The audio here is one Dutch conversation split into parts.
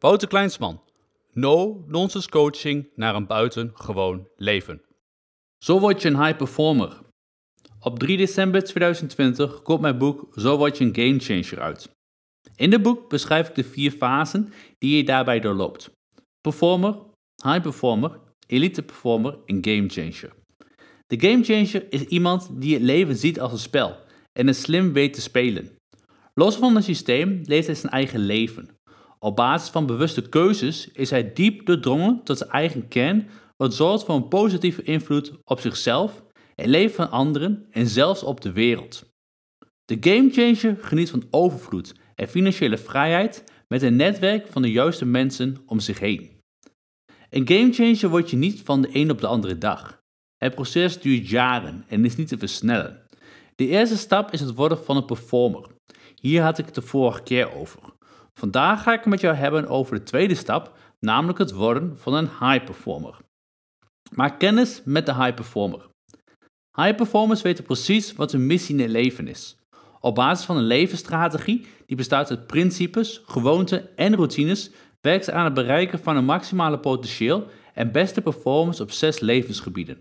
Wouter Kleinsman. No nonsense coaching naar een buitengewoon leven. Zo word je een high performer. Op 3 december 2020 komt mijn boek Zo word je een game changer uit. In het boek beschrijf ik de vier fasen die je daarbij doorloopt. Performer, high performer, elite performer en game changer. De game changer is iemand die het leven ziet als een spel en het slim weet te spelen. Los van het systeem leeft hij zijn eigen leven. Op basis van bewuste keuzes is hij diep doordrongen tot zijn eigen kern, wat zorgt voor een positieve invloed op zichzelf, het leven van anderen en zelfs op de wereld. De gamechanger geniet van overvloed en financiële vrijheid met een netwerk van de juiste mensen om zich heen. Een gamechanger word je niet van de een op de andere dag. Het proces duurt jaren en is niet te versnellen. De eerste stap is het worden van een performer. Hier had ik het de vorige keer over. Vandaag ga ik het met jou hebben over de tweede stap, namelijk het worden van een high performer. Maak kennis met de high performer. High performers weten precies wat hun missie in het leven is. Op basis van een levensstrategie die bestaat uit principes, gewoonten en routines, werkt ze aan het bereiken van een maximale potentieel en beste performance op zes levensgebieden.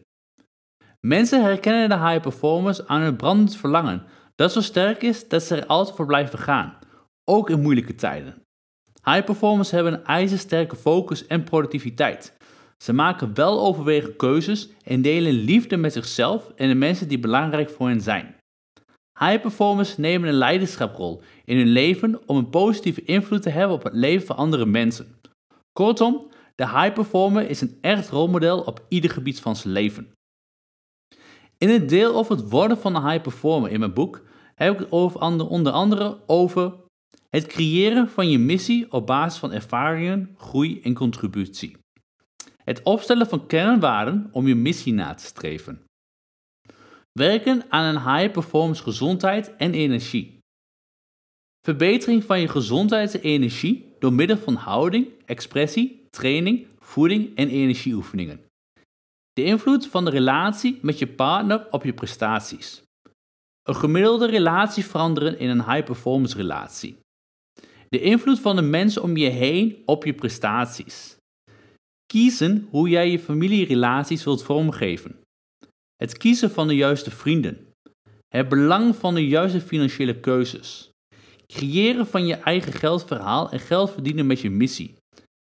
Mensen herkennen de high performers aan hun brandend verlangen, dat zo sterk is dat ze er altijd voor blijven gaan, ook in moeilijke tijden. High performers hebben een ijzersterke focus en productiviteit. Ze maken wel overwegen keuzes en delen liefde met zichzelf en de mensen die belangrijk voor hen zijn. High performers nemen een leiderschaprol in hun leven om een positieve invloed te hebben op het leven van andere mensen. Kortom, de high performer is een echt rolmodel op ieder gebied van zijn leven. In het deel over het worden van een high performer in mijn boek heb ik het over onder andere over het creëren van je missie op basis van ervaringen, groei en contributie. Het opstellen van kernwaarden om je missie na te streven. Werken aan een high performance gezondheid en energie. Verbetering van je gezondheid en energie door middel van houding, expressie, training, voeding en energieoefeningen. De invloed van de relatie met je partner op je prestaties. Een gemiddelde relatie veranderen in een high performance relatie. De invloed van de mensen om je heen op je prestaties. Kiezen hoe jij je familierelaties wilt vormgeven. Het kiezen van de juiste vrienden. Het belang van de juiste financiële keuzes. Creëren van je eigen geldverhaal en geld verdienen met je missie.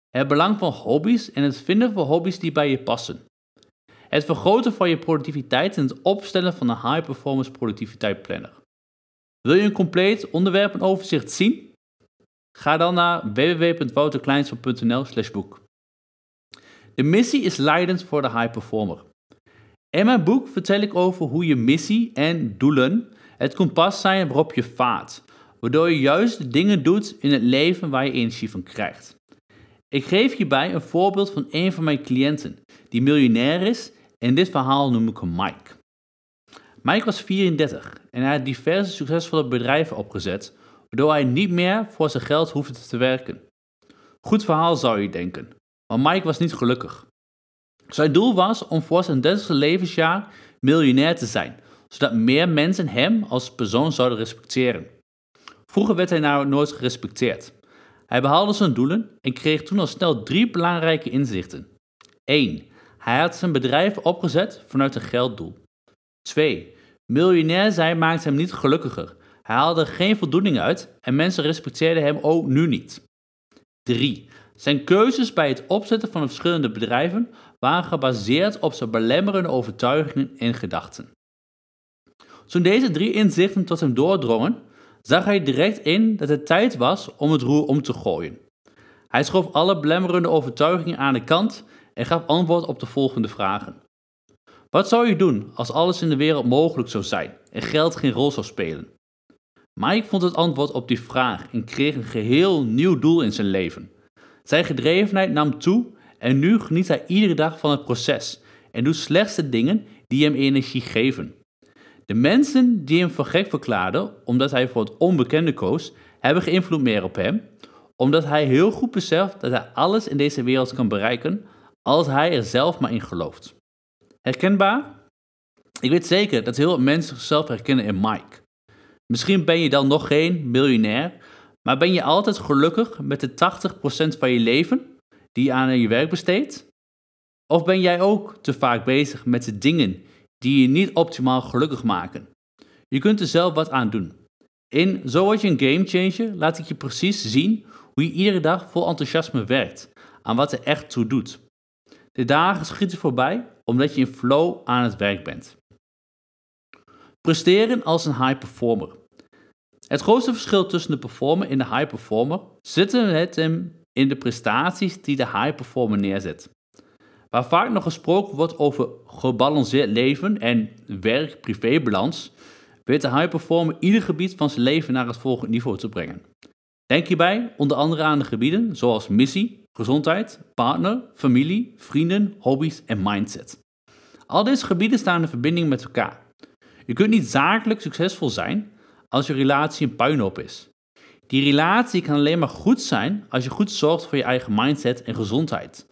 Het belang van hobby's en het vinden van hobby's die bij je passen. Het vergroten van je productiviteit en het opstellen van een high performance productiviteit planner. Wil je een compleet onderwerpenoverzicht zien? Ga dan naar www.wouterkleinsel.nl boek. De missie is leidend voor de high performer. In mijn boek vertel ik over hoe je missie en doelen het kompas zijn waarop je vaart, waardoor je juist de dingen doet in het leven waar je energie van krijgt. Ik geef hierbij een voorbeeld van een van mijn cliënten, die miljonair is in dit verhaal noem ik hem Mike. Mike was 34 en hij had diverse succesvolle bedrijven opgezet, waardoor hij niet meer voor zijn geld hoefde te werken. Goed verhaal zou je denken, maar Mike was niet gelukkig. Zijn doel was om voor zijn 30 levensjaar miljonair te zijn, zodat meer mensen hem als persoon zouden respecteren. Vroeger werd hij nou nooit gerespecteerd. Hij behaalde zijn doelen en kreeg toen al snel drie belangrijke inzichten. 1. Hij had zijn bedrijf opgezet vanuit een gelddoel. 2. Miljonair zijn maakte hem niet gelukkiger. Hij haalde geen voldoening uit en mensen respecteerden hem ook nu niet. 3. Zijn keuzes bij het opzetten van verschillende bedrijven waren gebaseerd op zijn belemmerende overtuigingen en gedachten. Toen deze drie inzichten tot hem doordrongen, zag hij direct in dat het tijd was om het roer om te gooien. Hij schoof alle belemmerende overtuigingen aan de kant en gaf antwoord op de volgende vragen. Wat zou je doen als alles in de wereld mogelijk zou zijn en geld geen rol zou spelen? Mike vond het antwoord op die vraag en kreeg een geheel nieuw doel in zijn leven. Zijn gedrevenheid nam toe en nu geniet hij iedere dag van het proces en doet slechts de dingen die hem energie geven. De mensen die hem voor gek verklaarden omdat hij voor het onbekende koos, hebben geen invloed meer op hem, omdat hij heel goed beseft dat hij alles in deze wereld kan bereiken als hij er zelf maar in gelooft. Herkenbaar? Ik weet zeker dat heel veel mensen zichzelf herkennen in Mike. Misschien ben je dan nog geen miljonair, Maar ben je altijd gelukkig met de 80% van je leven die je aan je werk besteedt? Of ben jij ook te vaak bezig met de dingen die je niet optimaal gelukkig maken? Je kunt er zelf wat aan doen. In Zo word je een gamechanger laat ik je precies zien hoe je iedere dag vol enthousiasme werkt aan wat er echt toe doet. De dagen schieten voorbij omdat je in flow aan het werk bent. Presteren als een high performer. Het grootste verschil tussen de performer en de high performer zit hem in de prestaties die de high performer neerzet. Waar vaak nog gesproken wordt over gebalanceerd leven en werk-privébalans, weet de high performer ieder gebied van zijn leven naar het volgende niveau te brengen. Denk hierbij onder andere aan de gebieden zoals missie, gezondheid, partner, familie, vrienden, hobby's en mindset. Al deze gebieden staan in verbinding met elkaar. Je kunt niet zakelijk succesvol zijn als je relatie een puinhoop is. Die relatie kan alleen maar goed zijn als je goed zorgt voor je eigen mindset en gezondheid.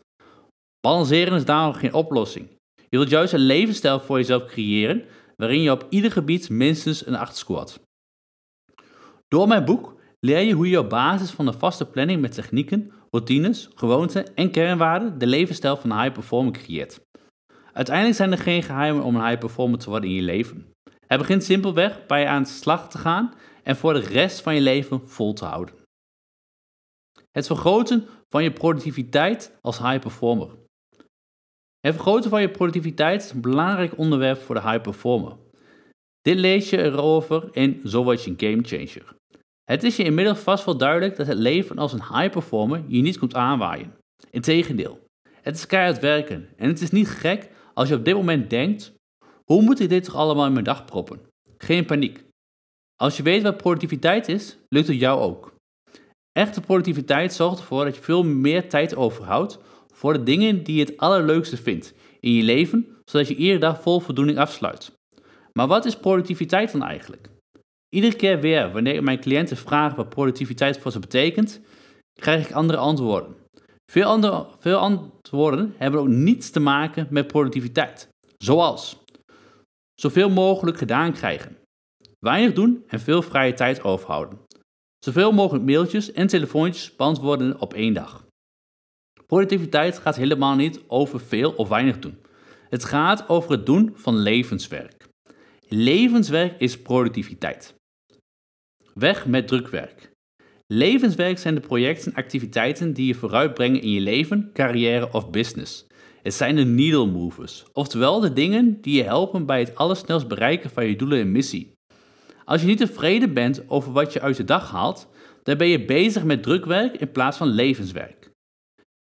Balanceren is daarom geen oplossing. Je wilt juist een levensstijl voor jezelf creëren waarin je op ieder gebied minstens een 8 scoort. Door mijn boek leer je hoe je op basis van een vaste planning met technieken, routines, gewoonten en kernwaarden de levensstijl van een high performer creëert. Uiteindelijk zijn er geen geheimen om een high performer te worden in je leven. Het begint simpelweg bij je aan de slag te gaan en voor de rest van je leven vol te houden. Het vergroten van je productiviteit als high performer. Het vergroten van je productiviteit is een belangrijk onderwerp voor de high performer. Dit lees je erover in Zo je een game changer. Het is je inmiddels vast wel duidelijk dat het leven als een high performer je niet komt aanwaaien. Integendeel, het is keihard werken en het is niet gek als je op dit moment denkt: hoe moet ik dit toch allemaal in mijn dag proppen? Geen paniek. Als je weet wat productiviteit is, lukt het jou ook. Echte productiviteit zorgt ervoor dat je veel meer tijd overhoudt voor de dingen die je het allerleukste vindt in je leven, zodat je iedere dag vol voldoening afsluit. Maar wat is productiviteit dan eigenlijk? Iedere keer weer, wanneer mijn cliënten vragen wat productiviteit voor ze betekent, krijg ik andere antwoorden. Veel, andere, veel antwoorden hebben ook niets te maken met productiviteit. Zoals zoveel mogelijk gedaan krijgen, weinig doen en veel vrije tijd overhouden. Zoveel mogelijk mailtjes en telefoontjes beantwoorden op één dag. Productiviteit gaat helemaal niet over veel of weinig doen. Het gaat over het doen van levenswerk. Levenswerk is productiviteit. Weg met drukwerk. Levenswerk zijn de projecten en activiteiten die je vooruitbrengen in je leven, carrière of business. Het zijn de needle movers, oftewel de dingen die je helpen bij het allersnelst bereiken van je doelen en missie. Als je niet tevreden bent over wat je uit de dag haalt, dan ben je bezig met drukwerk in plaats van levenswerk.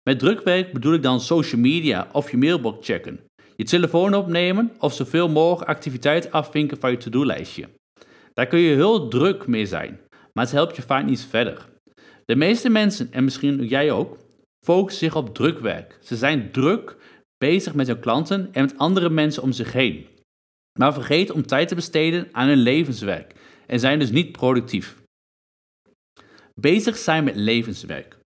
Met drukwerk bedoel ik dan social media of je mailbox checken, je telefoon opnemen of zoveel mogelijk activiteit afvinken van je to-do-lijstje. Daar kun je heel druk mee zijn, maar het helpt je vaak niet verder. De meeste mensen, en misschien jij ook, focussen zich op drukwerk. Ze zijn druk bezig met hun klanten en met andere mensen om zich heen. Maar vergeet om tijd te besteden aan hun levenswerk en zijn dus niet productief. Bezig zijn met levenswerk.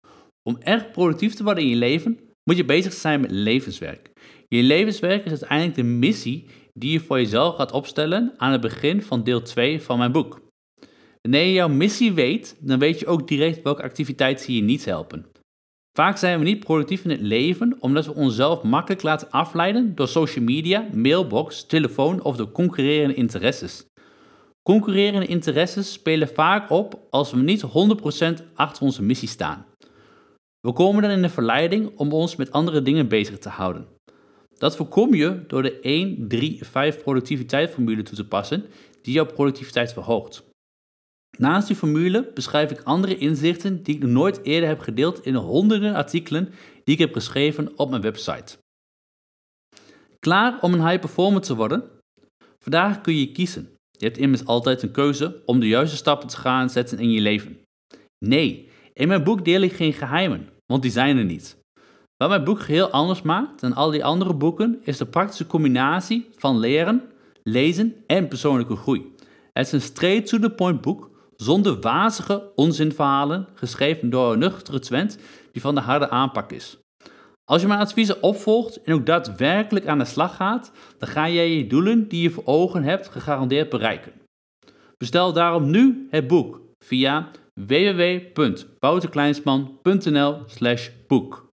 Om erg productief te worden in je leven, moet je bezig zijn met levenswerk. Je levenswerk is uiteindelijk de missie die je voor jezelf gaat opstellen aan het begin van deel 2 van mijn boek. Wanneer je jouw missie weet, dan weet je ook direct welke activiteiten je niet helpen. Vaak zijn we niet productief in het leven omdat we onszelf makkelijk laten afleiden door social media, mailbox, telefoon of door concurrerende interesses. Concurrerende interesses spelen vaak op als we niet 100% achter onze missie staan. We komen dan in de verleiding om ons met andere dingen bezig te houden. Dat voorkom je door de 1-3-5 productiviteitsformule toe te passen die jouw productiviteit verhoogt. Naast die formule beschrijf ik andere inzichten die ik nog nooit eerder heb gedeeld in de honderden artikelen die ik heb geschreven op mijn website. Klaar om een high performer te worden? Vandaag kun je kiezen. Je hebt immers altijd een keuze om de juiste stappen te gaan zetten in je leven. Nee, in mijn boek deel ik geen geheimen, want die zijn er niet. Wat mijn boek geheel anders maakt dan al die andere boeken is de praktische combinatie van leren, lezen en persoonlijke groei. Het is een straight-to-the-point boek zonder wazige onzinverhalen, geschreven door een nuchtere Twent die van de harde aanpak is. Als je mijn adviezen opvolgt en ook daadwerkelijk aan de slag gaat, dan ga jij je doelen die je voor ogen hebt gegarandeerd bereiken. Bestel daarom nu het boek via www.wouterkleinsman.nl boek.